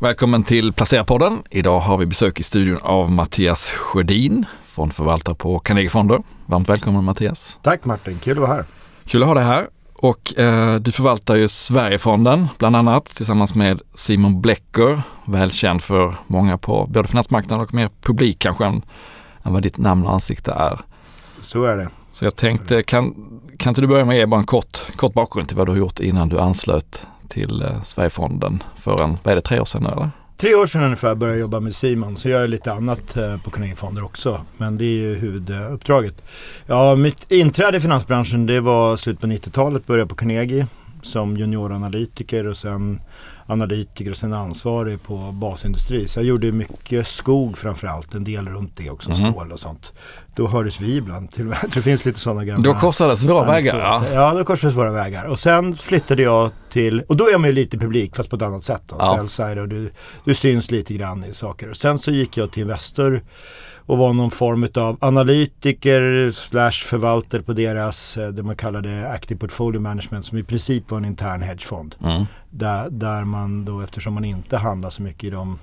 Välkommen till Placerarpodden. Idag har vi besök i studion av Mattias Sjödin, fondförvaltare på Carnegie Fonder. Varmt välkommen Mattias. Tack Martin, kul att vara här. Kul att ha dig här. Och eh, du förvaltar ju Sverigefonden bland annat tillsammans med Simon Blecker, välkänd för många på både finansmarknaden och mer publik kanske än, än vad ditt namn och ansikte är. Så är det. Så jag tänkte, kan, kan inte du börja med att ge bara en kort, kort bakgrund till vad du har gjort innan du anslöt till eh, Sverigefonden för en, vad är det, tre år sedan nu eller? Tre år sedan ungefär började jag jobba med Simon, så jag gör lite annat eh, på Carnegie Fonder också. Men det är ju huvuduppdraget. Ja, mitt inträde i finansbranschen det var slut på 90-talet, började på Carnegie som junioranalytiker och sen analytiker och sen ansvarig på basindustri. Så jag gjorde mycket skog framförallt, en del runt det också, mm. stål och sånt. Då hördes vi ibland till Det finns lite sådana gamla... Då korsades våra vägar ja. Ja, då korsades våra vägar. Och sen flyttade jag till, och då är man ju lite publik fast på ett annat sätt. Då. Ja. och du, du syns lite grann i saker. Och sen så gick jag till Investor och var någon form av analytiker slash förvaltare på deras, eh, det man kallade Active Portfolio Management som i princip var en intern hedgefond. Mm. Där, där man då eftersom man inte handlar så mycket i de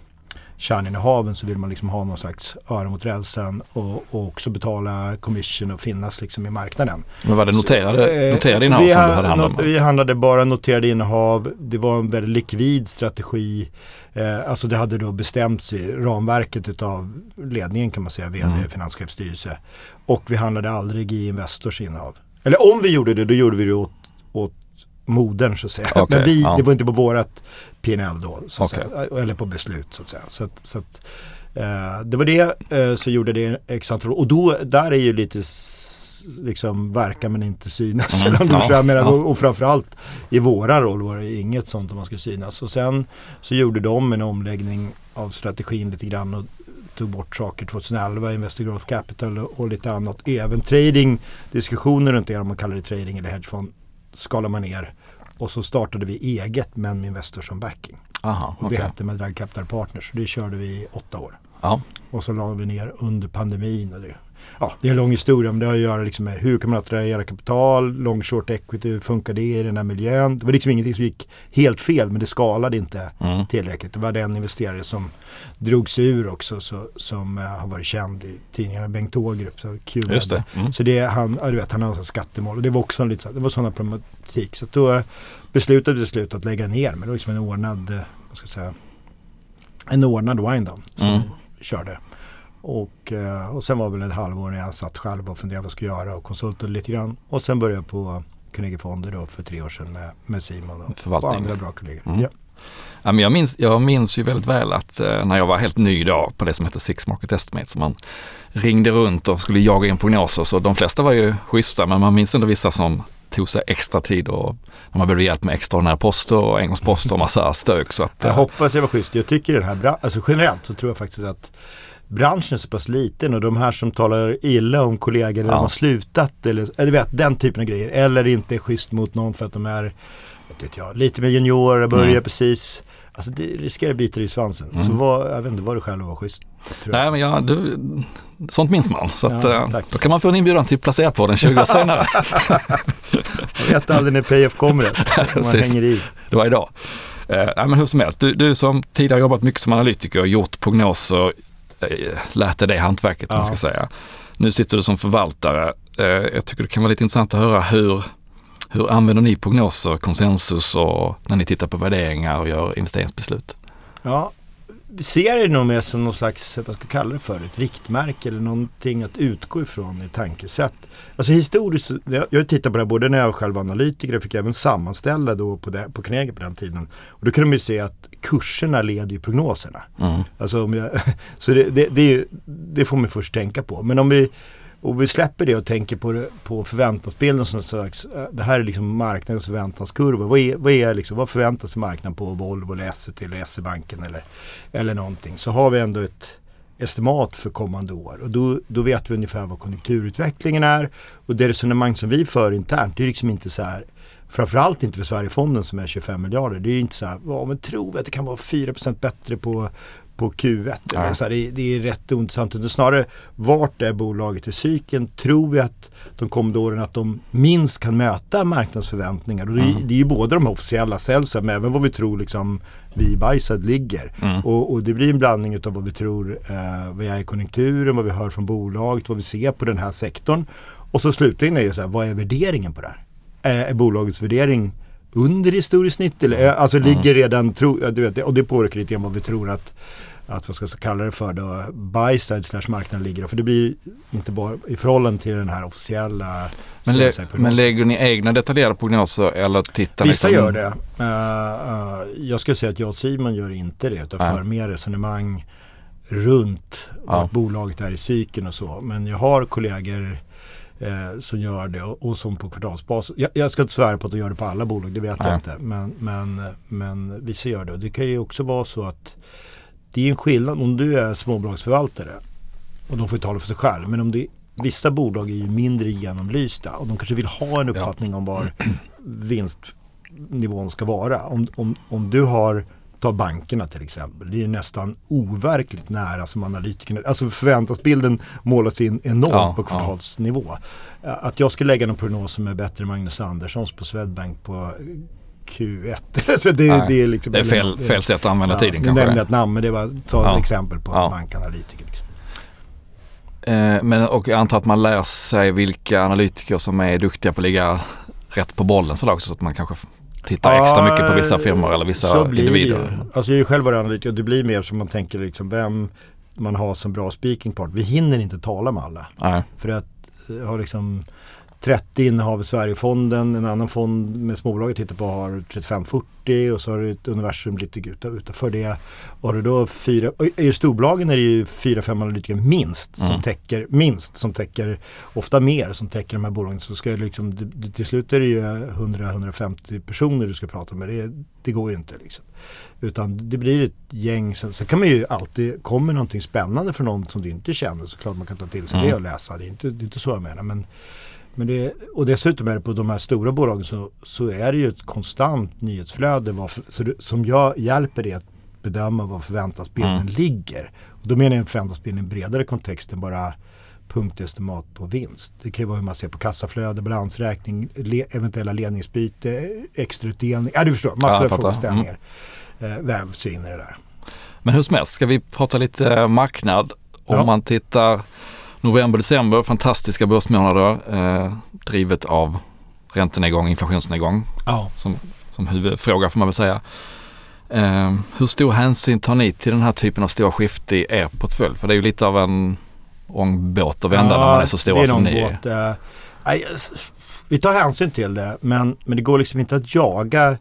kärninnehaven så vill man liksom ha någon slags öra mot rälsen och, och också betala commission och finnas liksom i marknaden. Men var det noterade, eh, noterade innehav som du hade handlat om? Vi handlade bara noterade innehav. Det var en väldigt likvid strategi. Eh, alltså det hade då bestämts i ramverket utav ledningen kan man säga, vd, mm. finanschefsstyrelse. Och vi handlade aldrig i Investors innehav. Eller om vi gjorde det, då gjorde vi det åt, åt modern så att säga. Okay, Men vi, ja. det var inte på vårat PNL då, så okay. säga, eller på beslut så att säga. Så att, så att, eh, det var det, eh, så gjorde det x antal år. Och då, där är ju lite liksom verka men inte synas. Mm, ja, menar, ja. Och, och framförallt i våra roll var det inget sånt om man ska synas. Och sen så gjorde de en omläggning av strategin lite grann och tog bort saker 2011, Investor Growth Capital och, lite annat. Även trading, diskussioner runt det om man kallar det trading eller hedgefond skalar man ner. Och så startade vi eget men med Investor som backing. Aha, och det hette med Drag Capital Partners. Det körde vi i åtta år. Ja. Och så la vi ner under pandemin. Och det, ja, det är en lång historia men det har att göra liksom med hur kan man attrahera kapital, long short equity, hur funkar det i den här miljön? Det var liksom ingenting som gick helt fel men det skalade inte mm. tillräckligt. Det var den investerare som drog sig ur också så, som uh, har varit känd i tidningarna, Bengt Ågrup. Så, Just det. Mm. så det han, du vet, han har skattemål och det var också en lite, det var sådana problematik. Så då beslutade vi slut att lägga ner men det var liksom en ordnad, eh, vad ska jag säga, en ordnad wind down som mm. körde. Och, eh, och sen var det väl ett halvår när jag satt själv och funderade vad jag skulle göra och konsultade lite grann. Och sen började jag på Carnegie Fonder då för tre år sedan med, med Simon och, och andra bra kollegor. Mm. Ja. Ja, men jag, minns, jag minns ju väldigt väl att eh, när jag var helt ny då på det som heter Six Market Estimates, så man ringde runt och skulle jaga in prognoser, så de flesta var ju schyssta, men man minns ändå vissa som tog sig extra tid och man behövde hjälp med extraordinära poster och engångsposter och massa stök. Så att, jag hoppas jag var schysst. Jag tycker den här, alltså generellt så tror jag faktiskt att branschen är så pass liten och de här som talar illa om kollegor när ja. de har slutat eller du vet den typen av grejer. Eller inte är schysst mot någon för att de är vet jag, lite mer juniorer, börjar mm. precis. Alltså det riskerar att bita i svansen. Mm. Så var, jag vet inte vad du själv var schysst. Nej men ja, du, sånt minns man. Så att, ja, eh, då kan man få en inbjudan till Placera på den 20 år senare. jag vet aldrig när PF kommer ens. Man hänger i. Det var idag. Eh, nej, men hur som helst, du, du som tidigare jobbat mycket som analytiker och gjort prognoser, Eh, lärt dig det hantverket, ja. man ska säga. Nu sitter du som förvaltare. Eh, jag tycker det kan vara lite intressant att höra hur, hur använder ni prognoser, konsensus och när ni tittar på värderingar och gör investeringsbeslut? Ja, ser det nog mer som någon slags, vad ska jag kalla det för, ett riktmärke eller någonting att utgå ifrån i tankesätt. Alltså historiskt, jag, jag tittar på det här både när jag var själv analytiker, jag fick även sammanställa då på, det, på Carnegie på den tiden. Och då kunde man ju se att kurserna leder ju prognoserna. Mm. Alltså om jag, så det, det, det, det, får man först tänka på. Men om vi, och vi släpper det och tänker på, det, på förväntansbilden som slags, eh, det här är liksom marknadens förväntanskurva. Vad, är, vad, är liksom, vad förväntar sig marknaden på Volvo eller Esset eller SE-banken eller, eller någonting. Så har vi ändå ett estimat för kommande år och då, då vet vi ungefär vad konjunkturutvecklingen är. Och det resonemang som vi för internt det är liksom inte så här Framförallt inte för Sverigefonden som är 25 miljarder. Det är inte så här, ja men tror vi att det kan vara 4% bättre på, på Q1. Ja. Så här, det, det, är rätt ointressant. Utan snarare vart är bolaget i cykeln? Tror vi att de kommande åren att de minst kan möta marknadsförväntningar? Och det, mm. det är ju både de officiella säljsen men även vad vi tror liksom vi i Byside ligger. Mm. Och, och, det blir en blandning av vad vi tror eh, vad är konjunkturen, vad vi hör från bolaget, vad vi ser på den här sektorn. Och så slutligen är det så här, vad är värderingen på det här? Är, är bolagets värdering under historiskt snitt? Eller, alltså mm. ligger redan, tro, du vet, och det påverkar lite grann vad vi tror att att vad ska jag kalla det för då, buy-side slash marknaden ligger. För det blir inte bara i förhållande till den här officiella men, lä men lägger ni egna detaljerade prognoser eller tittar Vissa ni Vissa gör det. Uh, uh, jag skulle säga att jag och Simon gör inte det utan för mer resonemang runt ja. vart bolaget är i cykeln och så. Men jag har kollegor eh, som gör det och, och som på kvartalsbasis. Jag, jag, ska inte svära på att de gör det på alla bolag, det vet Nej. jag inte. Men, men, men vissa gör det. Och det kan ju också vara så att det är en skillnad om du är småbolagsförvaltare och de får ju tala för sig själv. Men om det, vissa bolag är ju mindre genomlysta och de kanske vill ha en uppfattning ja. om var vinstnivån ska vara. Om, om, om du har Ta bankerna till exempel. Det är nästan overkligt nära som analytikerna. Alltså förväntansbilden målas in enormt ja, på kvartalsnivå. Ja. Att jag skulle lägga någon prognos som är bättre än Magnus Anderssons på Swedbank på Q1. det, det, är liksom, det är fel, fel sätt att använda ja, tiden kanske. Jag nämnde ett namn men det var ta ja. ett exempel på ja. bankanalytiker. Liksom. Eh, men, och jag antar att man lär sig vilka analytiker som är duktiga på att ligga rätt på bollen sådär också så att man kanske tittar ja, extra mycket på vissa firmor eller vissa så blir individer. Det. Alltså jag är ju själv analytiker och det blir mer som man tänker liksom vem man har som bra speaking part. Vi hinner inte tala med alla. Nej. För att eh, ha liksom 30 innehav i Sverigefonden, en annan fond med småbolaget tittar på har 35-40 och så har du ett universum lite utanför det. Har du då fyra, i storbolagen är det ju fyra, fem analytiker minst som mm. täcker, minst som täcker, ofta mer som täcker de här bolagen. Så ska liksom, till slut är det ju 100-150 personer du ska prata med. Det, det går ju inte liksom. Utan det blir ett gäng, sen, sen kan man ju alltid, kommer någonting spännande för någon som du inte känner så klart man kan ta till sig mm. det och läsa. Det är, inte, det är inte så jag menar. Men men det, och dessutom är det på de här stora bolagen så, så är det ju ett konstant nyhetsflöde det, som jag, hjälper det att bedöma var förväntansbilden mm. ligger. Och då menar jag förväntansbilden i en bredare kontext än bara punktestimat på vinst. Det kan ju vara hur man ser på kassaflöde, balansräkning, le, eventuella ledningsbyte, extrautdelning. Ja du förstår, massor ja, av frågeställningar mm. eh, vävs in i det där. Men hur som helst, ska vi prata lite marknad? Om ja. man tittar November, december, fantastiska börsmånader eh, drivet av räntenedgång, inflationsnedgång ja. som, som huvudfråga får man väl säga. Eh, hur stor hänsyn tar ni till den här typen av stora skifte i er portfölj? För det är ju lite av en ångbåt att vända ja, när man är så stora som ni är. Uh, vi tar hänsyn till det men, men det går liksom inte att jaga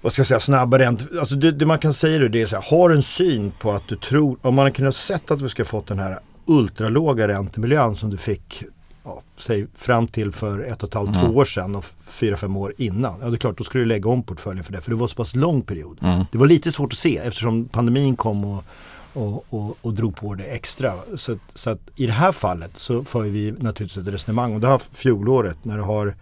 vad ska jag säga, snabba räntor. Alltså det, det, man kan säga det är så här, har en syn på att du tror, om man har kunnat sett att vi ska fått den här ultralåga räntemiljön som du fick ja, säg, fram till för ett och ett halvt, mm. två år sedan och fyra, fem år innan. Ja det är klart, då skulle du lägga om portföljen för det. För det var så pass lång period. Mm. Det var lite svårt att se eftersom pandemin kom och, och, och, och drog på det extra. Så, så att i det här fallet så för vi naturligtvis ett resonemang. Och det har fjolåret när du har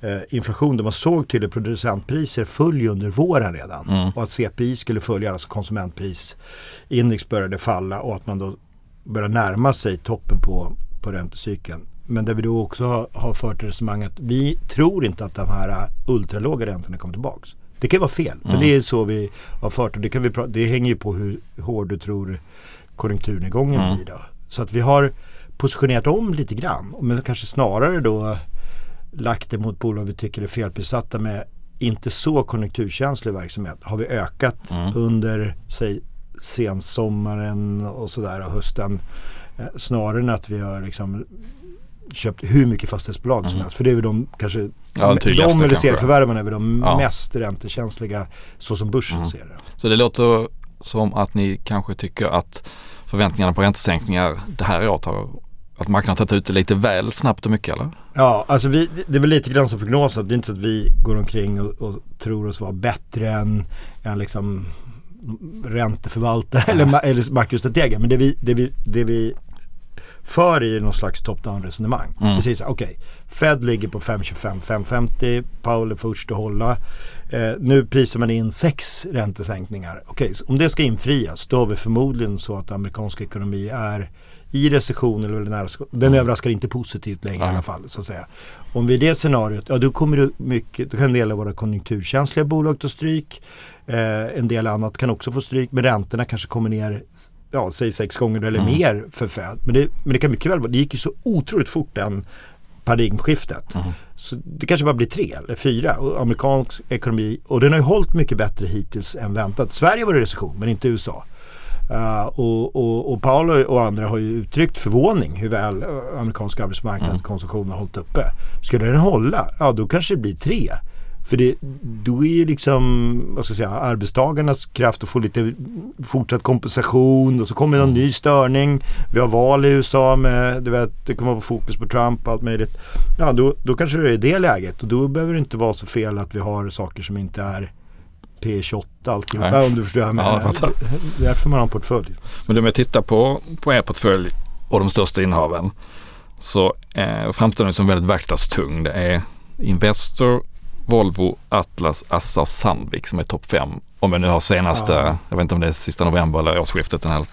eh, inflation där man såg tydligt producentpriser följa under våren redan. Mm. Och att CPI skulle följa, alltså konsumentprisindex började falla och att man då börjar närma sig toppen på, på räntecykeln. Men där vi då också har, har fört resonemang att vi tror inte att de här ultralåga räntorna kommer tillbaks. Det kan vara fel, mm. men det är så vi har fört och det, kan vi det hänger ju på hur hård du tror konjunkturnedgången mm. blir. Då. Så att vi har positionerat om lite grann, men kanske snarare då lagt det mot bolag vi tycker är felprissatta med inte så konjunkturkänslig verksamhet. Har vi ökat mm. under, säg sensommaren och sådär och hösten. Eh, snarare än att vi har liksom köpt hur mycket fastighetsbolag mm. som helst. För det är väl de kanske, ja, de eller serieförvärvarna är väl de ja. mest räntekänsliga så som börsen mm. ser det. Så det låter som att ni kanske tycker att förväntningarna på räntesänkningar det här året har att marknaden tagit ut det lite väl snabbt och mycket eller? Ja, alltså vi, det är väl lite grann som prognosen. Det är inte så att vi går omkring och, och tror oss vara bättre än, än liksom ränteförvaltare eller, eller makrostrateger. Men det vi, det, vi, det vi för i någon slags top-down resonemang. Mm. Precis, okej. Okay. Fed ligger på 5,25, 5,50. Powell är först att hålla. Eh, nu prisar man in sex räntesänkningar. Okej, okay, om det ska infrias då har vi förmodligen så att amerikansk ekonomi är i recession eller nära, den mm. överraskar inte positivt längre mm. i alla fall. Så att säga. Om vi är i det scenariot, ja då kommer det mycket, då kan en del av våra konjunkturkänsliga bolag ta stryk. Eh, en del annat kan också få stryk, men räntorna kanske kommer ner ja, säg sex gånger eller mm. mer för Fed. Men det, men det kan mycket väl vara, det gick ju så otroligt fort den paradigmskiftet. Mm. Så det kanske bara blir tre eller fyra. Och amerikansk ekonomi, och den har ju hållit mycket bättre hittills än väntat. Sverige var i recession men inte USA. Uh, och, och, och Paolo och andra har ju uttryckt förvåning hur väl uh, amerikanska arbetsmarknaden mm. har hållit uppe. Skulle den hålla, ja då kanske det blir tre. För det, då är ju liksom, vad ska jag säga, arbetstagarnas kraft att få lite fortsatt kompensation och så kommer någon mm. ny störning. Vi har val i USA med, du vet, det kommer att vara fokus på Trump och allt möjligt. Ja, då, då kanske det är det läget och då behöver det inte vara så fel att vi har saker som inte är P28 alltihopa om du förstår jag menar. Ja, Därför man har en portfölj. Men om jag tittar på, på er portfölj och de största innehaven så eh, framstår den som väldigt verkstadstung. Det är Investor, Volvo, Atlas, Assa och Sandvik som är topp fem. Om vi nu har senaste, ja. jag vet inte om det är sista november eller årsskiftet. Den här.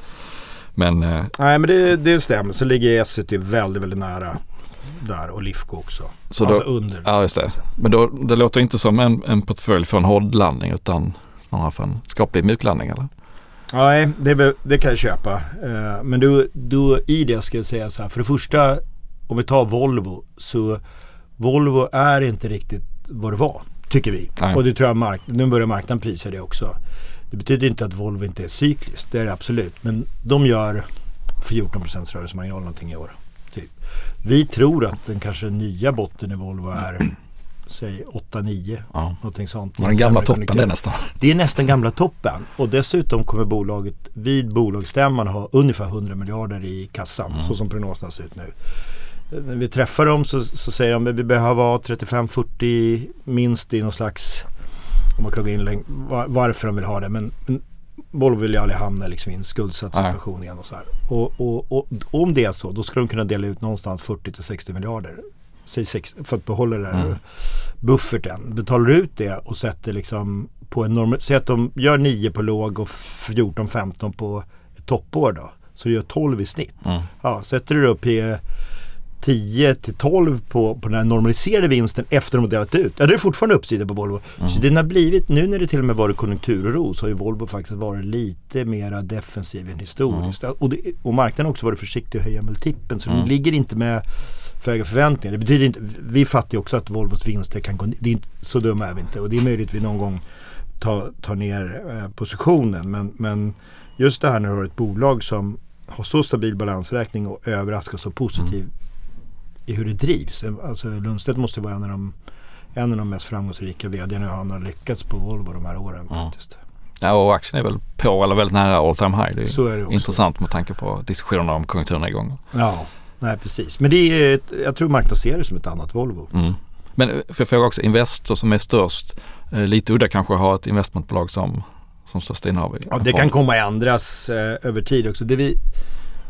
Men, eh, Nej men det, det stämmer. Så ligger Essity väldigt, väldigt nära där och Lifco också. Så alltså då, under. Ja just det. Men då, det låter inte som en, en portfölj för en hårdlandning utan snarare för en skaplig mjuklandning eller? Nej, det, det kan jag köpa. Uh, men då, då i det ska jag säga så här. För det första, om vi tar Volvo så Volvo är inte riktigt vad det var, tycker vi. Nej. Och det tror jag mark nu börjar marknaden prisa det också. Det betyder inte att Volvo inte är cykliskt, det är det absolut. Men de gör 14% rörelsemarginal någonting i år. Vi tror att den kanske nya botten i Volvo är säg 8-9. Ja. Någonting sånt. den gamla toppen det är nästan. Det är nästan gamla toppen. Och dessutom kommer bolaget vid bolagsstämman ha ungefär 100 miljarder i kassan. Mm. Så som prognoserna ser ut nu när vi träffar dem så, så säger de att vi behöver ha 35-40 minst i någon slags, om man kan gå in var, varför de vill ha det. Men, men Volvo vill ju aldrig hamna liksom i en skuldsatt situation Nej. igen och så här. Och, och, och, om det är så, då ska de kunna dela ut någonstans 40-60 miljarder. Säg 60, för att behålla den där mm. bufferten. Betalar ut det och sätter liksom på en normal, säg att de gör 9 på låg och 14-15 på toppår då. Så du gör 12 i snitt. Mm. Ja, sätter du upp i 10 till 12 på, på den här normaliserade vinsten efter de har delat ut. Ja, det är fortfarande uppsida på Volvo. Mm. Så den har blivit, nu när det till och med varit konjunkturoro så har ju Volvo faktiskt varit lite mera defensiv än historiskt. Mm. Och, det, och marknaden har också varit försiktig att höja multipeln så mm. den ligger inte med för höga förväntningar. Det betyder inte, vi fattar ju också att Volvos vinster kan gå det är inte, Så dumma är vi inte och det är möjligt att vi någon gång tar, tar ner eh, positionen. Men, men just det här när du har ett bolag som har så stabil balansräkning och överraskar så positiv mm i hur det drivs. Alltså Lundstedt måste vara en av de, en av de mest framgångsrika vdarna han har lyckats på Volvo de här åren ja. faktiskt. Ja och aktien är väl på eller väldigt nära all time high. Det är, Så är det intressant med tanke på diskussionerna om konjunkturnedgången. Ja, nej precis. Men det är, jag tror marknaden ser det som ett annat Volvo. Mm. Men för jag fråga också, Investor som är störst, eh, lite udda kanske har ett investmentbolag som, som största innehav? Ja, det kan komma att ändras eh, över tid också. Det vi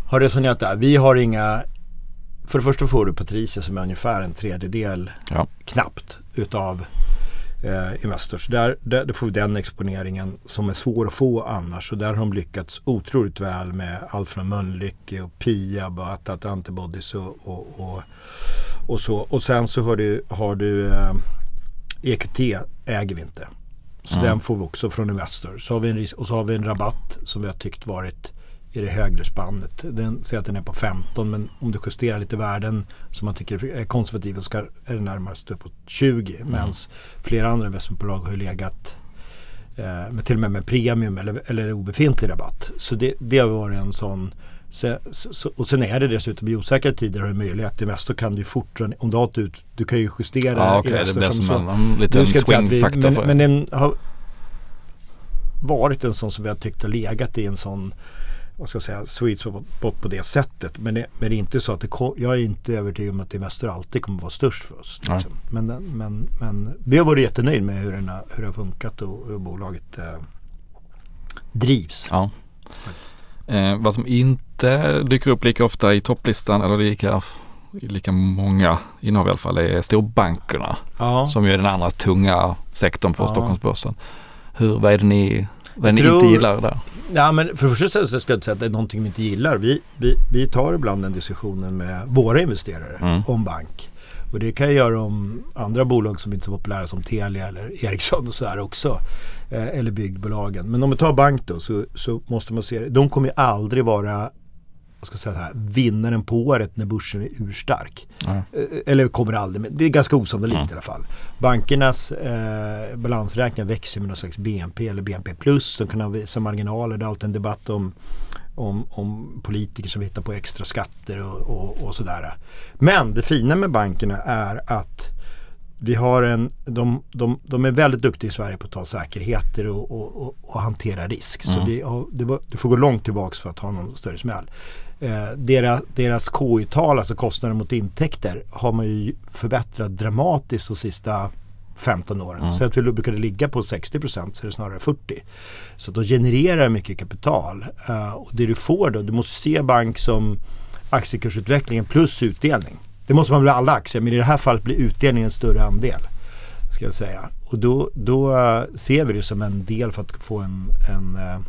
har resonerat där, vi har inga för det första får du Patricia som är ungefär en tredjedel ja. knappt utav eh, Investors. Där, där, där får vi den exponeringen som är svår att få annars. Och där har de lyckats otroligt väl med allt från Mölnlycke och Piab och Atat Antibodies och, och, och, och, så. Och sen så har du, har du eh, EQT äger vi inte. Så mm. den får vi också från Investor. Så har vi en, och så har vi en rabatt som vi har tyckt varit i det högre spannet. Den säger att den är på 15 men om du justerar lite värden som man tycker är konservativa så är det närmast upp på 20. Mm. Medan flera andra investmentbolag har legat eh, med, till och med med premium eller, eller obefintlig rabatt. Så det, det har varit en sån så, så, och sen är det dessutom i osäkra tider har du möjlighet. Det mesta kan du fortfarande, om du har ut, du kan ju justera ja, okay, det blir som, som en, en liten swing-faktor. Men, men den har varit en sån som vi har tyckt har legat i en sån vad ska jag säga, sweet spot på det sättet. Men det, men det är inte så att det, jag är inte övertygad om att Investor alltid kommer att vara störst för oss. Liksom. Men, men, men vi har varit jättenöjda med hur, den hur det har funkat och hur bolaget eh, drivs. Ja. Eh, vad som inte dyker upp lika ofta i topplistan eller lika, lika många innehav i alla fall är storbankerna. Ja. Som ju är den andra tunga sektorn på ja. Stockholmsbörsen. Hur, vad är det ni, vad ni tror, inte gillar där? Ja, men för det första så ska jag inte säga att det är någonting vi inte gillar. Vi, vi, vi tar ibland den diskussionen med våra investerare mm. om bank. Och det kan jag göra om andra bolag som inte är så populära som Telia eller Ericsson och sådär också. Eh, eller byggbolagen. Men om vi tar bank då så, så måste man se det. De kommer ju aldrig vara vad ska säga här, vinnaren på året när börsen är urstark. Mm. Eller kommer aldrig, men det är ganska osannolikt mm. i alla fall. Bankernas eh, balansräkningar växer med någon slags BNP eller BNP plus som kan ha vissa marginaler. Det är alltid en debatt om om, om politiker som hittar på extra skatter och, och, och sådär. Men det fina med bankerna är att vi har en, de, de, de är väldigt duktiga i Sverige på att ta säkerheter och, och, och hantera risk. Mm. Så vi det, var, det, får gå långt tillbaka för att ha någon större smäll. Eh, deras, deras KI-tal, alltså kostnader mot intäkter, har man ju förbättrat dramatiskt de sista 15 åren. Mm. Så att vi brukade ligga på 60 procent så är det snarare 40. Så att de genererar mycket kapital. Uh, och det du får då, du måste se bank som aktiekursutvecklingen plus utdelning. Det måste man väl alla aktier, men i det här fallet blir utdelningen en större andel. Ska jag säga. Och då, då uh, ser vi det som en del för att få en, en uh,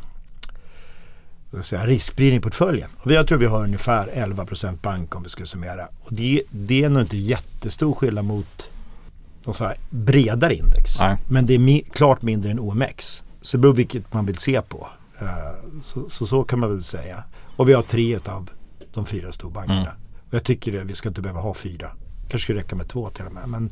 säga, riskspridning i portföljen. Och jag tror vi har ungefär 11 bank om vi skulle summera. Och det, det är nog inte jättestor skillnad mot de så bredare index. Nej. Men det är mi klart mindre än OMX. Så det beror vilket man vill se på. Uh, så, så, så kan man väl säga. Och vi har tre av de fyra storbankerna. Mm. Och jag tycker att vi ska inte behöva ha fyra. Kanske skulle räcka med två till och med. Men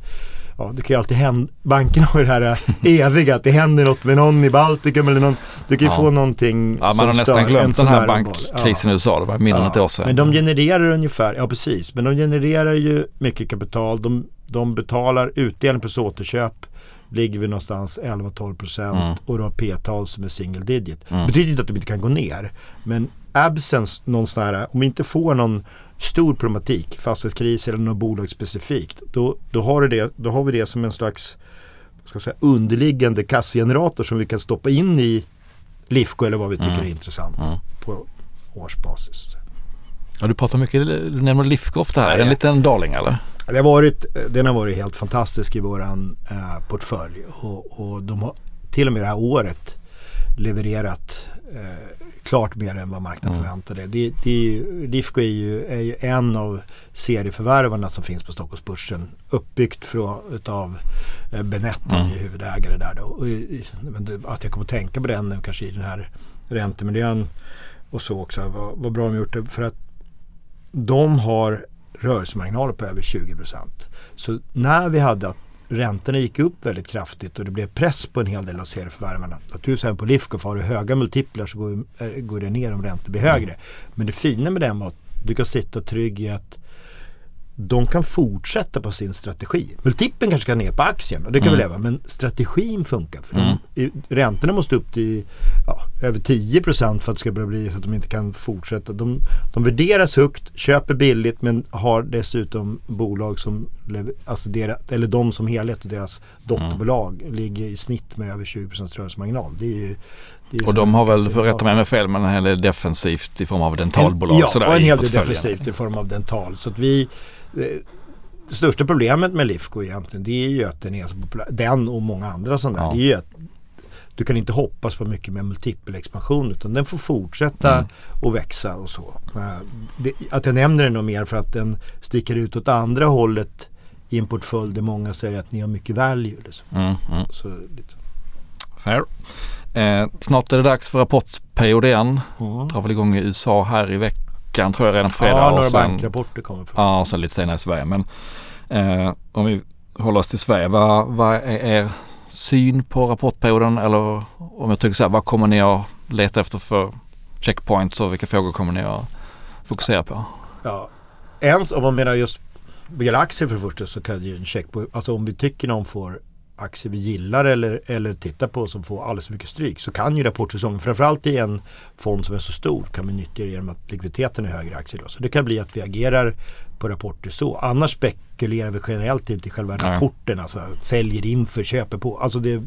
ja, det kan ju alltid hända. Bankerna har ju det här eh, eviga att det händer något med någon i Baltikum eller någon. Du kan ju ja. få någonting ja, Man har nästan glömt den här bankkrisen ja. i USA. Det var mindre än ett år sedan. Men de genererar ungefär, ja precis. Men de genererar ju mycket kapital. De de betalar utdelning plus återköp ligger vi någonstans 11-12 procent mm. och du har p-tal som är single digit. Mm. Det betyder inte att de inte kan gå ner. Men absence, någon sån här, om vi inte får någon stor problematik, fastighetskris eller något bolag specifikt, då, då, har det, då har vi det som en slags ska säga, underliggande kassagenerator som vi kan stoppa in i Lifco eller vad vi tycker mm. är intressant mm. på årsbasis. Ja, du pratar mycket, du nämner Lifco ofta här, ja, en liten darling eller? Det har varit, den har varit helt fantastisk i våran eh, portfölj och, och, de har till och med det här året levererat eh, klart mer än vad marknaden mm. förväntade. Det, det, Lifco är ju, är ju en av serieförvärvarna som finns på Stockholmsbörsen. Uppbyggt från, utav eh, Benetton mm. huvudägare där då. Och, att jag kommer att tänka på den nu kanske i den här räntemiljön och så också. Vad, vad bra de gjort det. För att de har rörelsemarginaler på över 20% Så när vi hade att räntorna gick upp väldigt kraftigt och det blev press på en hel del av serieförvärvarna. Naturligtvis på Lifco, har du höga multiplar så går, eh, går det ner om räntor blir högre. Men det fina med den var att du kan sitta trygg i att de kan fortsätta på sin strategi. Multipeln kanske ska ner på aktien och det kan mm. vi leva men strategin funkar. För mm. de, räntorna måste upp till ja, över 10% för att det ska bli så att de inte kan fortsätta. De, de värderas högt, köper billigt men har dessutom bolag som, alltså deras, eller de som helhet och deras dotterbolag mm. ligger i snitt med över 20 rörelsemarginal. Det är ju, och de har väl, rätta mig med fel, men en hel del defensivt i form av dentalbolag. En, ja, och en hel del defensivt i form av dental. Så att vi, det största problemet med Lifco egentligen det är ju att den är så populär. Den och många andra sådana ja. där. Det är ju att du kan inte hoppas på mycket med multipelexpansion utan den får fortsätta mm. och växa och så. Det, att jag nämner den nog mer för att den sticker ut åt andra hållet i en portfölj där många säger att ni har mycket value. Liksom. Mm, mm. Så, lite. Fair. Eh, snart är det dags för rapportperiod igen. Mm. Drar väl igång i USA här i veckan tror jag redan på fredag. Ja, några bankrapporter kommer först. Ja, och sen lite senare i Sverige. Men eh, om vi håller oss till Sverige, vad, vad är er syn på rapportperioden? Eller om jag tycker så här, vad kommer ni att leta efter för checkpoints och vilka frågor kommer ni att fokusera på? Ja, ens om man menar just vad gäller aktier för det första så kan ju en checkpoint, alltså om vi tycker någon får aktier vi gillar eller, eller tittar på som får alldeles för mycket stryk så kan ju rapportsäsongen, framförallt i en fond som är så stor, kan vi nyttja det genom att likviditeten är högre i aktier. Då. Så det kan bli att vi agerar på rapporter så. Annars spekulerar vi generellt inte i själva Nej. rapporten, alltså säljer inför, köper på. Alltså det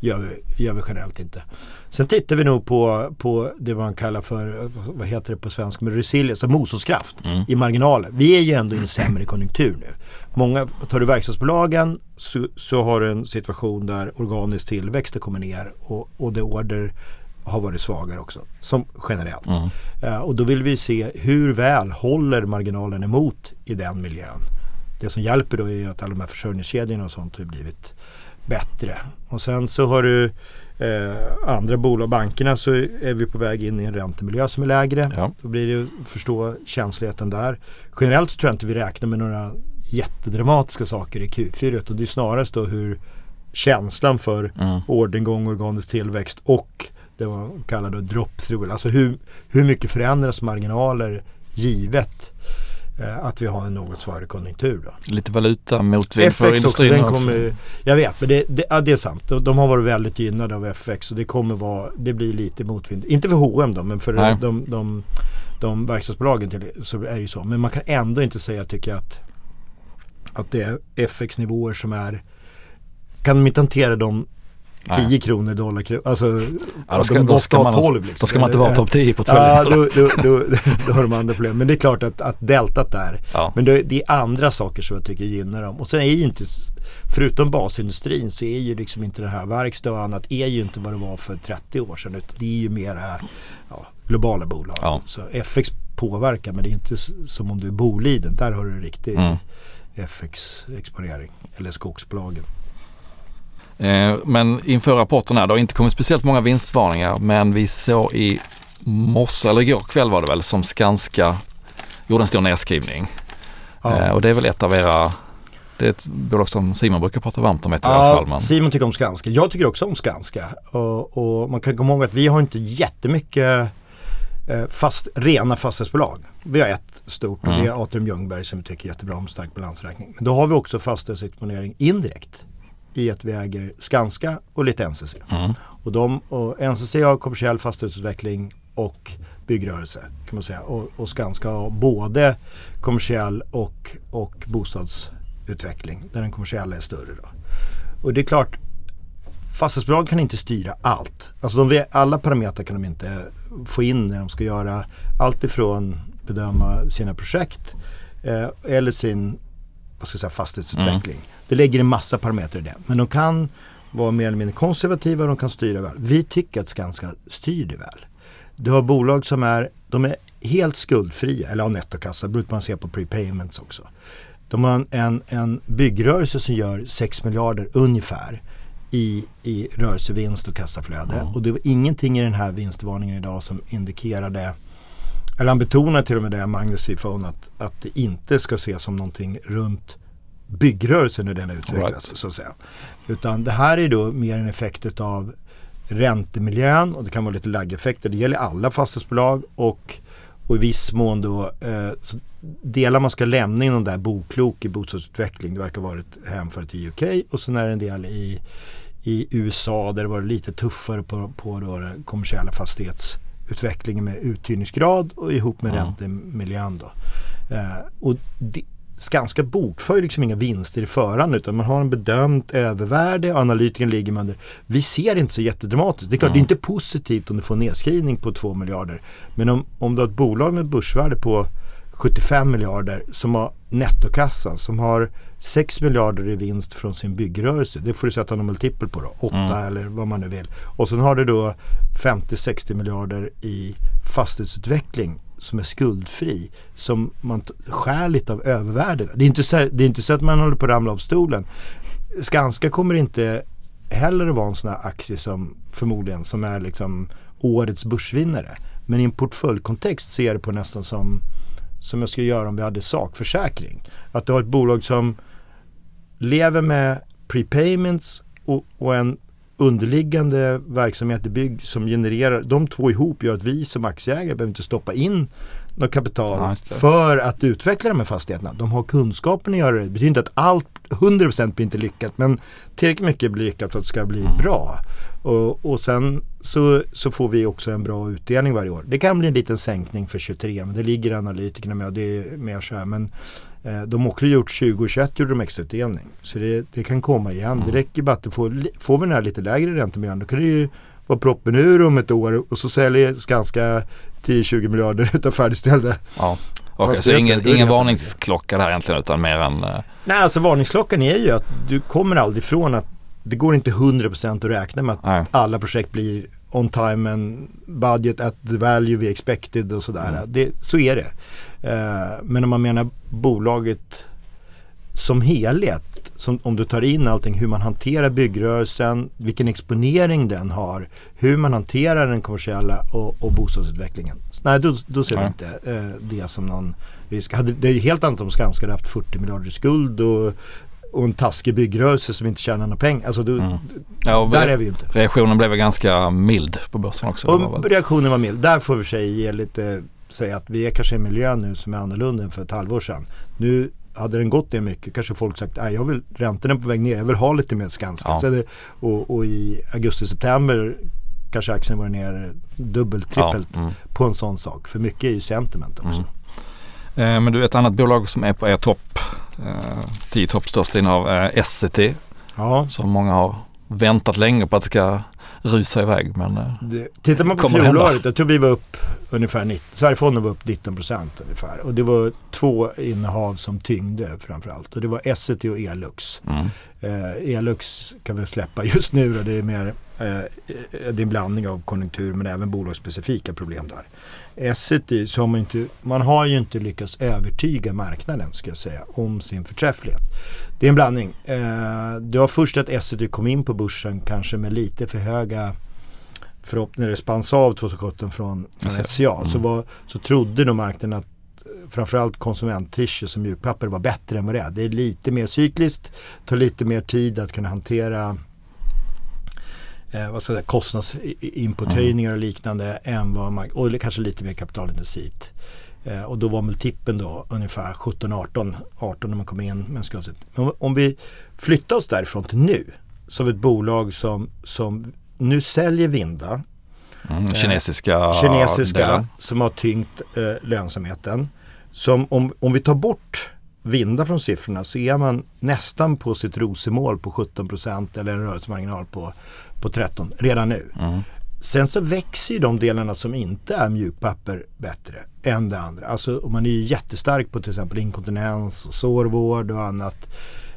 gör vi, gör vi generellt inte. Sen tittar vi nog på, på det man kallar för, vad heter det på svenska, resilience, alltså motståndskraft mm. i marginalen. Vi är ju ändå i en sämre konjunktur nu. Många, tar du verkstadsbolagen så, så har du en situation där organisk tillväxt kommer ner och, och det order har varit svagare också, som generellt. Mm. Uh, och då vill vi se hur väl håller marginalen emot i den miljön. Det som hjälper då är att alla de här försörjningskedjorna och sånt har blivit bättre. Och sen så har du eh, andra bolag, bankerna så är vi på väg in i en räntemiljö som är lägre. Ja. Då blir det att förstå känsligheten där. Generellt så tror jag inte vi räknar med några jättedramatiska saker i Q4 och det är snarast då hur känslan för mm. orderingång, organisk tillväxt och det man kallar då drop-through. Alltså hur, hur mycket förändras marginaler givet eh, att vi har en något svagare konjunktur. Då. Lite valuta motvind för industrin också. också. Kommer, jag vet, men det, det, ja, det är sant. De, de, har varit väldigt gynnade av FX och det kommer vara, det blir lite motvind. Inte för H&M då, men för de, de, de, de verkstadsbolagen till, så är det ju så. Men man kan ändå inte säga, tycker jag, att, att det är FX-nivåer som är kan de inte hantera dem 10 Nej. kronor, dollar. Alltså, ja, då, ska, de ska man, 12 liksom. då ska man inte vara topp 10 på Ja, då, då, då, då har de andra problem. Men det är klart att, att deltat där. Ja. Men det, det, är andra saker som jag tycker gynnar dem. Och sen är ju inte, förutom basindustrin så är ju liksom inte det här verkstad och annat är ju inte vad det var för 30 år sedan. Utan det är ju mera ja, globala bolag. Ja. Så FX påverkar men det är inte som om du är Boliden. Där har du riktig mm. FX-exponering. Eller skogsbolagen. Eh, men inför rapporten här, det har inte kommit speciellt många vinstvarningar men vi såg i morse, eller igår kväll var det väl, som Skanska gjorde en stor nedskrivning. Ja. Eh, och det är väl ett av era det är ett bolag som Simon brukar prata varmt om ett ja, i alla fall. Men... Simon tycker om Skanska. Jag tycker också om Skanska. Och, och man kan komma ihåg att vi har inte jättemycket fast, rena fastighetsbolag. Vi har ett stort och mm. det är Atrium Ljungberg som vi tycker jättebra om stark balansräkning. Men då har vi också fastighetsexponering indirekt i att vi äger Skanska och lite NCC. Mm. Och, de, och NCC har kommersiell fastighetsutveckling och byggrörelse kan man säga. Och, och Skanska har både kommersiell och, och bostadsutveckling där den kommersiella är större. Då. Och det är klart, fastighetsbolag kan inte styra allt. Alltså de, alla parametrar kan de inte få in när de ska göra allt ifrån bedöma sina projekt eh, eller sin vad ska jag säga, fastighetsutveckling. Mm. Det lägger en massa parametrar i det. Men de kan vara mer eller mindre konservativa och de kan styra väl. Vi tycker att Skanska styr det väl. Du har bolag som är, de är helt skuldfria, eller har nettokassa, det brukar man se på prepayments också. De har en, en byggrörelse som gör 6 miljarder ungefär i, i rörelsevinst och kassaflöde. Mm. Och det var ingenting i den här vinstvarningen idag som indikerade eller han betonar till och med det, Magnus Ifon, att, att det inte ska ses som någonting runt byggrörelsen hur den utvecklas. Right. Så att säga. Utan det här är då mer en effekt av räntemiljön och det kan vara lite laggeffekter. Det gäller alla fastighetsbolag och, och i viss mån då eh, delar man ska lämna inom där boklok i bostadsutveckling. Det verkar ha varit hemfört i UK och sen är det en del i, i USA där det var lite tuffare på, på då den kommersiella fastighetsutvecklingen med uthyrningsgrad och ihop med mm. räntemiljön. Då. Eh, och det, Skanska bokför liksom inga vinster i förhand utan man har en bedömt övervärde och analytikern ligger med under. Vi ser inte så jättedramatiskt. Det är klart mm. det är inte positivt om du får en nedskrivning på 2 miljarder. Men om, om du har ett bolag med börsvärde på 75 miljarder som har nettokassa som har 6 miljarder i vinst från sin byggrörelse. Det får du sätta någon multipel på då. 8 mm. eller vad man nu vill. Och sen har du då 50-60 miljarder i fastighetsutveckling som är skuldfri som man skär lite av övervärdena. Det är, inte så, det är inte så att man håller på att ramla av stolen. Skanska kommer inte heller att vara en sån här aktie som förmodligen som är liksom årets börsvinnare. Men i en portföljkontext ser det på nästan som som jag skulle göra om vi hade sakförsäkring. Att du har ett bolag som lever med prepayments och, och en underliggande verksamhet i bygg som genererar, de två ihop gör att vi som aktieägare behöver inte stoppa in något kapital för att utveckla de här fastigheterna. De har kunskapen att göra det. Det betyder inte att allt 100% blir inte lyckat men tillräckligt mycket blir lyckat för att det ska bli bra. Och, och sen så, så får vi också en bra utdelning varje år. Det kan bli en liten sänkning för 23 men det ligger analytikerna med det är mer så här. Men eh, de har också gjort 20 och 21 gjorde de extrautdelning. Så det, det kan komma igen. Mm. Det räcker bara att du får, får vi den här lite lägre räntemiljön då kan det ju vara proppen ur om ett år och så säljer Skanska 10-20 miljarder utav färdigställda. Ja. Okej, okay, så ingen, ingen varningsklocka där egentligen utan mer än... Uh... Nej, alltså varningsklockan är ju att du kommer aldrig ifrån att det går inte 100% att räkna med att Nej. alla projekt blir on time and budget at the value we expected och sådär. Mm. Det, så är det. Uh, men om man menar bolaget som helhet, som, om du tar in allting, hur man hanterar byggrörelsen, vilken exponering den har, hur man hanterar den kommersiella och, och bostadsutvecklingen. Nej, då, då ser vi inte eh, det som någon risk. Det är ju helt annat om Skanska hade haft 40 miljarder i skuld och, och en taskig byggrörelse som inte tjänar några pengar. Alltså, mm. ja, där är vi ju inte. Reaktionen blev ganska mild på börsen också. Och reaktionen var mild. Där får vi sig ge lite säga att vi är kanske i en miljö nu som är annorlunda än för ett halvår sedan. Nu hade den gått det mycket kanske folk sagt att jag vill räntorna på väg ner, jag vill ha lite mer Skanska. Ja. Det, och, och, i augusti-september kanske aktien var ner dubbelt, trippelt ja. mm. på en sån sak. För mycket är ju sentiment också. Mm. Eh, men du, ett annat bolag som är på er topp, eh, 10 toppstörsta innehav, är Essity. Ja. Som många har väntat länge på att det ska rusa iväg. Men eh, det, tittar man på fjolåret, jag tror vi var upp ungefär 90, Sverigefonden var upp 19 procent ungefär. Och det var två innehav som tyngde framförallt. Och det var Essity och Elux. Mm. Eh, Elux kan vi släppa just nu då, det är mer eh, det är en blandning av konjunktur men även bolagsspecifika problem där. Essity så har man inte, man har ju inte lyckats övertyga marknaden ska jag säga om sin förträfflighet. Det är en blandning. Eh, det var först att Essity kom in på börsen kanske med lite för höga förhoppningar. Det spanns av 2017 från, från SCA mm. så, var, så trodde nog marknaden att framförallt konsumenttischer som mjukpapper var bättre än vad det är. Det är lite mer cykliskt, tar lite mer tid att kunna hantera eh, vad ska jag säga, kostnadsinputhöjningar och liknande än vad man, och kanske lite mer kapitalintensivt. Eh, och då var multipeln då ungefär 17-18 18 när man kom in med Men om vi flyttar oss därifrån till nu så har vi ett bolag som, som nu säljer Vinda. Mm, kinesiska eh, kinesiska delen. som har tyngt eh, lönsamheten. Som om, om vi tar bort Vinda från siffrorna så är man nästan på sitt rosemål på 17% eller en rörelsemarginal på, på 13 redan nu. Mm. Sen så växer ju de delarna som inte är mjukpapper bättre än det andra. Alltså man är ju jättestark på till exempel inkontinens och sårvård och annat.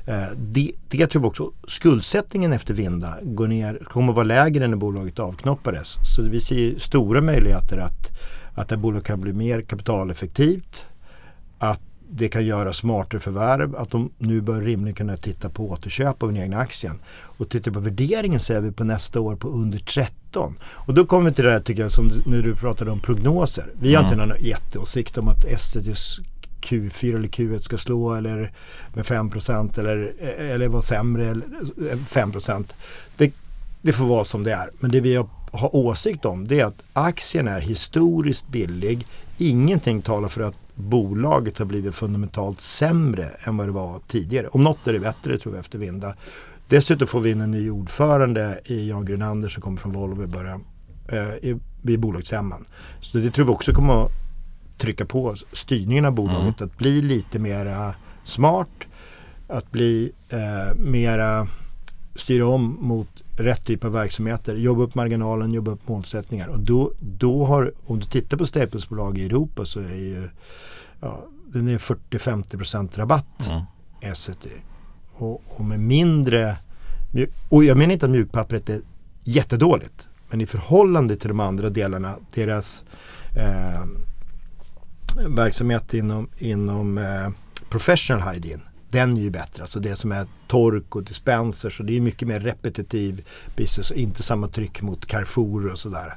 Eh, det, det tror vi också. Skuldsättningen efter Vinda går ner, kommer att vara lägre när bolaget avknoppades. Så vi ser stora möjligheter att, att det bolaget kan bli mer kapitaleffektivt. Att det kan göra smartare förvärv, att de nu bör rimligen kunna titta på återköp av den egna aktien. Och tittar på värderingen så är vi på nästa år på under 13. Och då kommer vi till det här tycker jag som när du pratade om prognoser. Vi har mm. inte någon jätteåsikt om att SCBs Q4 eller Q1 ska slå eller med 5% eller, eller vara sämre 5%. Det, det får vara som det är. Men det vi har, har åsikt om det är att aktien är historiskt billig. Ingenting talar för att bolaget har blivit fundamentalt sämre än vad det var tidigare. Om något är det bättre tror vi efter Vinda. Dessutom får vi in en ny ordförande i Jan Grunander som kommer från Volvo i början eh, vid bolagsstämman. Så det tror vi också kommer att trycka på styrningen av bolaget mm. att bli lite mera smart, att bli eh, mera styra om mot rätt typ av verksamheter, jobba upp marginalen, jobba upp målsättningar. Och då, då har, om du tittar på Staplesbolag i Europa så är ju ja, den är 40-50% rabatt mm. SET. Och, och, med mindre, och jag menar inte att mjukpappret är jättedåligt. Men i förhållande till de andra delarna, deras eh, verksamhet inom, inom eh, professional hygiene den är ju bättre. Alltså det som är tork och dispenser så det är mycket mer repetitiv business och inte samma tryck mot Carrefour och sådär.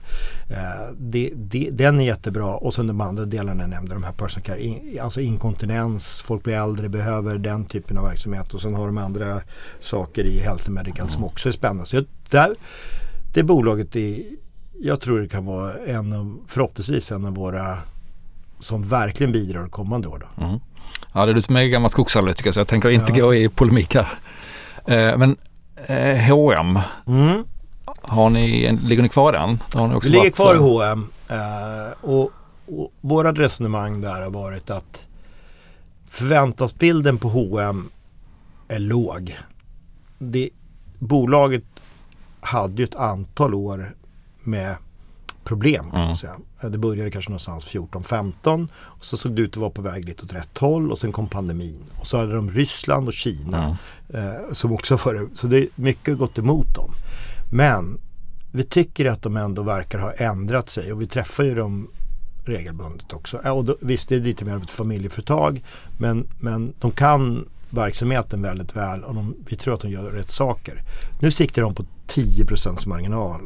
Eh, det, det, den är jättebra och sen de andra delarna jag nämnde, de här personal care, in, alltså inkontinens, folk blir äldre, behöver den typen av verksamhet och sen har de andra saker i health medical mm. som också är spännande. Så jag, där, det bolaget är, jag tror det kan vara en av, förhoppningsvis en av våra som verkligen bidrar kommande år. Då. Mm. Ja, det är du som är gammal skogsanalytiker så jag tänker inte ja. gå i polemik här. Eh, men eh, H&M mm. har ni, ligger ni kvar i den? Ni ligger kvar i H&M eh, och, och våra resonemang där har varit att förväntansbilden på H&M är låg. Det, bolaget hade ju ett antal år med problem kan mm. man säga. Det började kanske någonstans 14-15 och så såg det ut att vara på väg lite åt rätt håll och sen kom pandemin. Och så hade de Ryssland och Kina mm. eh, som också var Så det är mycket gått emot dem. Men vi tycker att de ändå verkar ha ändrat sig och vi träffar ju dem regelbundet också. Och då, visst, det är lite mer av ett familjeföretag men, men de kan verksamheten väldigt väl och de, vi tror att de gör rätt saker. Nu siktar de på 10% marginal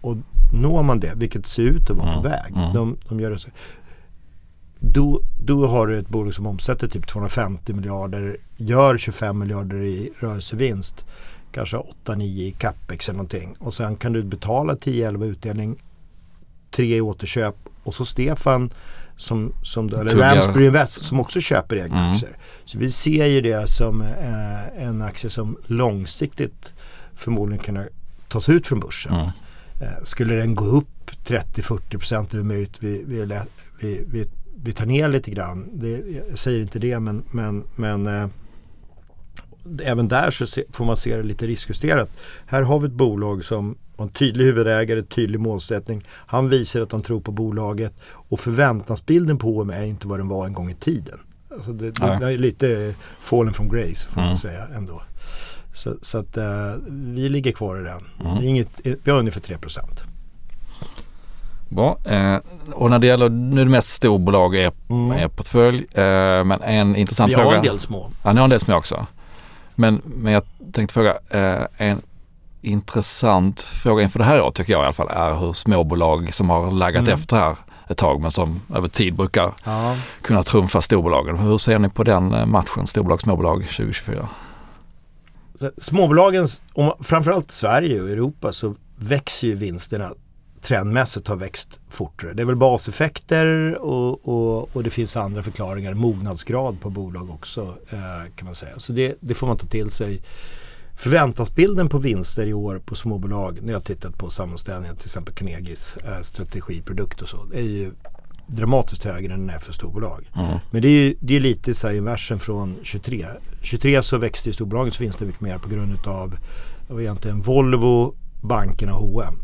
och når man det, vilket ser ut att vara mm. på väg. Mm. De, de, gör det så. Då, då har du ett bolag som omsätter typ 250 miljarder, gör 25 miljarder i rörelsevinst, kanske 8-9 i capex eller någonting. Och sen kan du betala 10-11 utdelning, 3 i återköp och så Stefan som, som eller Ramsbury Invest som också köper egna mm. aktier. Så vi ser ju det som eh, en aktie som långsiktigt förmodligen kan tas ut från börsen. Mm. Eh, skulle den gå upp 30-40 procent är det möjligt vi, vi, vi, vi, vi tar ner lite grann. Det, jag säger inte det men, men, men eh, även där så se, får man se det lite riskjusterat. Här har vi ett bolag som har en tydlig huvudägare, tydlig målsättning. Han visar att han tror på bolaget och förväntansbilden på HM är inte vad den var en gång i tiden. Alltså det, det, det är lite fallen from grace får man mm. säga ändå. Så, så att uh, vi ligger kvar i den. Mm. Inget, vi har ungefär 3 procent. Bra. Eh, och när det gäller, nu är det mest storbolag i er, mm. er portfölj. Eh, men en intressant fråga. Vi har en del små. Ja, ni har en del små också. Men, men jag tänkte fråga, eh, en intressant fråga inför det här året tycker jag i alla fall är hur småbolag som har laggat mm. efter här ett tag men som över tid brukar ja. kunna trumfa storbolagen. Hur ser ni på den eh, matchen, storbolag, småbolag 2024? Småbolagen, framförallt Sverige och Europa så växer ju vinsterna trendmässigt har växt fortare. Det är väl baseffekter och, och, och det finns andra förklaringar. Mognadsgrad på bolag också eh, kan man säga. Så det, det, får man ta till sig. Förväntansbilden på vinster i år på småbolag när jag tittat på sammanställningar till exempel Carnegies eh, strategiprodukt och så. är ju dramatiskt högre än den är för storbolag. Mm. Men det är ju det är lite så här inversen från 23. 23 så växte ju storbolagens vinster mycket mer på grund av egentligen Volvo, bankerna och H&M.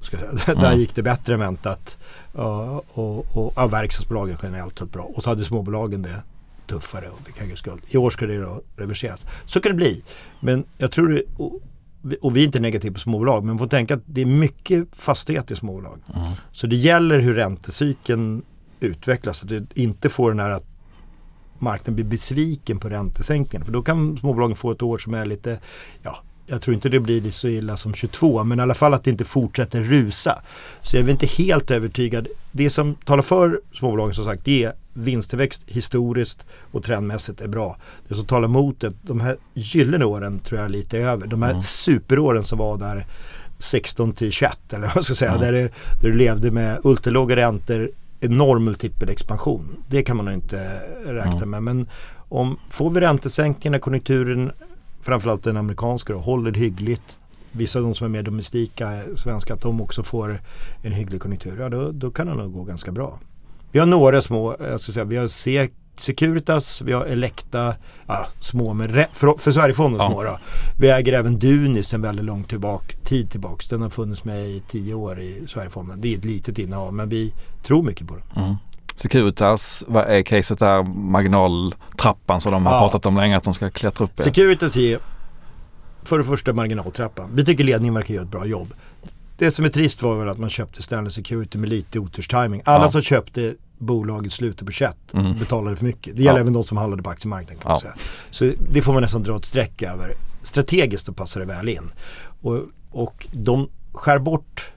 Ska säga. Mm. Där gick det bättre än väntat. Uh, och, och ja, verkstadsbolagen generellt höll bra. Och så hade småbolagen det tuffare och fick högre skuld. I år ska det då reverseras. Så kan det bli. Men jag tror det, och, och vi är inte negativa på småbolag men man får tänka att det är mycket fastighet i småbolag. Mm. Så det gäller hur räntecykeln utvecklas. Så att det inte får den här att marknaden blir besviken på räntesänkningen. För då kan småbolagen få ett år som är lite, ja, jag tror inte det blir så illa som 22 men i alla fall att det inte fortsätter rusa. Så jag är inte helt övertygad. Det som talar för småbolagen som sagt det är vinsttillväxt historiskt och trendmässigt är bra. Det som talar emot det, de här gyllene åren tror jag är lite över. De här mm. superåren som var där 16 till 21 eller vad ska jag säga. Mm. Där, det, där du levde med ultralåga räntor, enorm multipelexpansion. Det kan man inte räkna mm. med. Men om får vi räntesänkningar konjunkturen, framförallt den amerikanska, då, håller hyggligt. Vissa av de som är mer domestika, svenska, att de också får en hygglig konjunktur. Ja, då, då kan det nog gå ganska bra. Vi har några små, jag ska säga, vi har Securitas, vi har Elekta, ja, små men för, för Sverigefonden ja. små då. Vi äger även Dunis en väldigt lång tillbaka, tid tillbaks. Den har funnits med i tio år i Sverigefonden. Det är ett litet innehav men vi tror mycket på det. Mm. Securitas, vad är caset där? Marginaltrappan som de har ja. pratat om länge att de ska klättra upp i. Securitas är för det första marginaltrappan. Vi tycker ledningen verkar göra ett bra jobb. Det som är trist var väl att man köpte Stanley Security med lite oturstiming. Alla ja. som köpte bolaget slutet på 21 mm. betalade för mycket. Det gäller ja. även de som handlade på aktiemarknaden kan man säga. Så det får man nästan dra ett streck över. Strategiskt då passar det väl in. Och, och de skär bort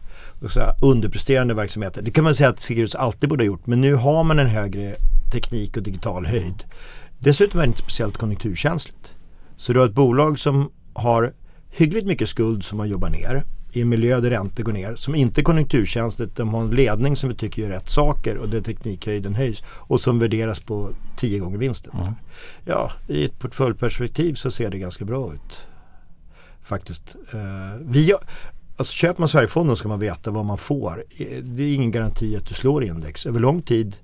säga, underpresterande verksamheter. Det kan man säga att Securitas alltid borde ha gjort. Men nu har man en högre teknik och digital höjd. Dessutom är det inte speciellt konjunkturkänsligt. Så du har ett bolag som har hyggligt mycket skuld som man jobbar ner i en miljö där räntor går ner, som inte är konjunkturkänsligt, de har en ledning som vi tycker gör rätt saker och där teknikhöjden höjs och som värderas på tio gånger vinsten. Mm. Ja, i ett portföljperspektiv så ser det ganska bra ut. Faktiskt. Uh, vi, alltså köper man Sverigefonden ska man veta vad man får. Det är ingen garanti att du slår index. Över lång tid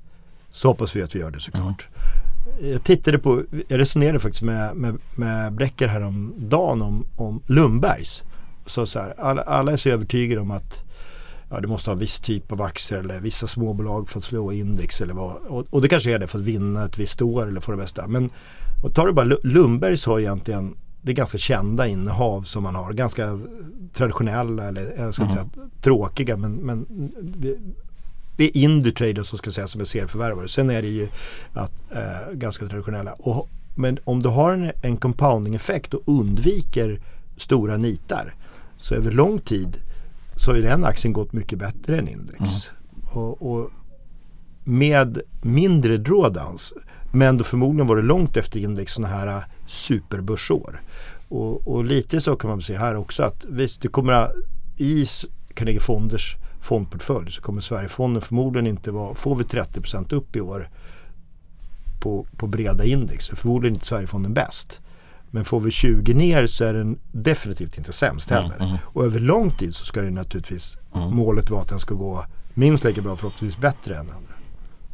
så hoppas vi att vi gör det såklart. Mm. Jag tittade på, jag resonerade faktiskt med, med, med Bräcker häromdagen om, om Lundbergs. Så, så här, alla, alla är så övertygade om att ja, du måste ha en viss typ av aktier eller vissa småbolag för att slå index. Eller vad, och, och det kanske är det för att vinna ett visst år eller få det bästa. Men och tar du bara Lundbergs har egentligen det är ganska kända innehav som man har. Ganska traditionella eller jag ska mm. säga tråkiga men, men det är Indutrader som ska säga som är serieförvärvare. Sen är det ju att, äh, ganska traditionella. Och, men om du har en, en compounding-effekt och undviker stora nitar så över lång tid så har ju den aktien gått mycket bättre än index. Mm. Och, och, med mindre drawdowns men då förmodligen var det långt efter index sådana här superbörsår. Och, och, lite så kan man se här också att visst, det kommer att, i Carnegie Fonders fondportfölj så kommer Sverigefonden förmodligen inte vara, får vi 30% upp i år på, på breda index så förmodligen inte Sverigefonden bäst. Men får vi 20 ner så är den definitivt inte sämst mm, heller. Mm, mm. Och över lång tid så ska det naturligtvis, mm. målet vara att den ska gå minst lika bra, förhoppningsvis bättre än andra.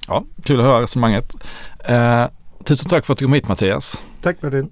Ja, kul att höra resonemanget. Eh, tusen tack för att du kom hit Mattias. Tack Martin.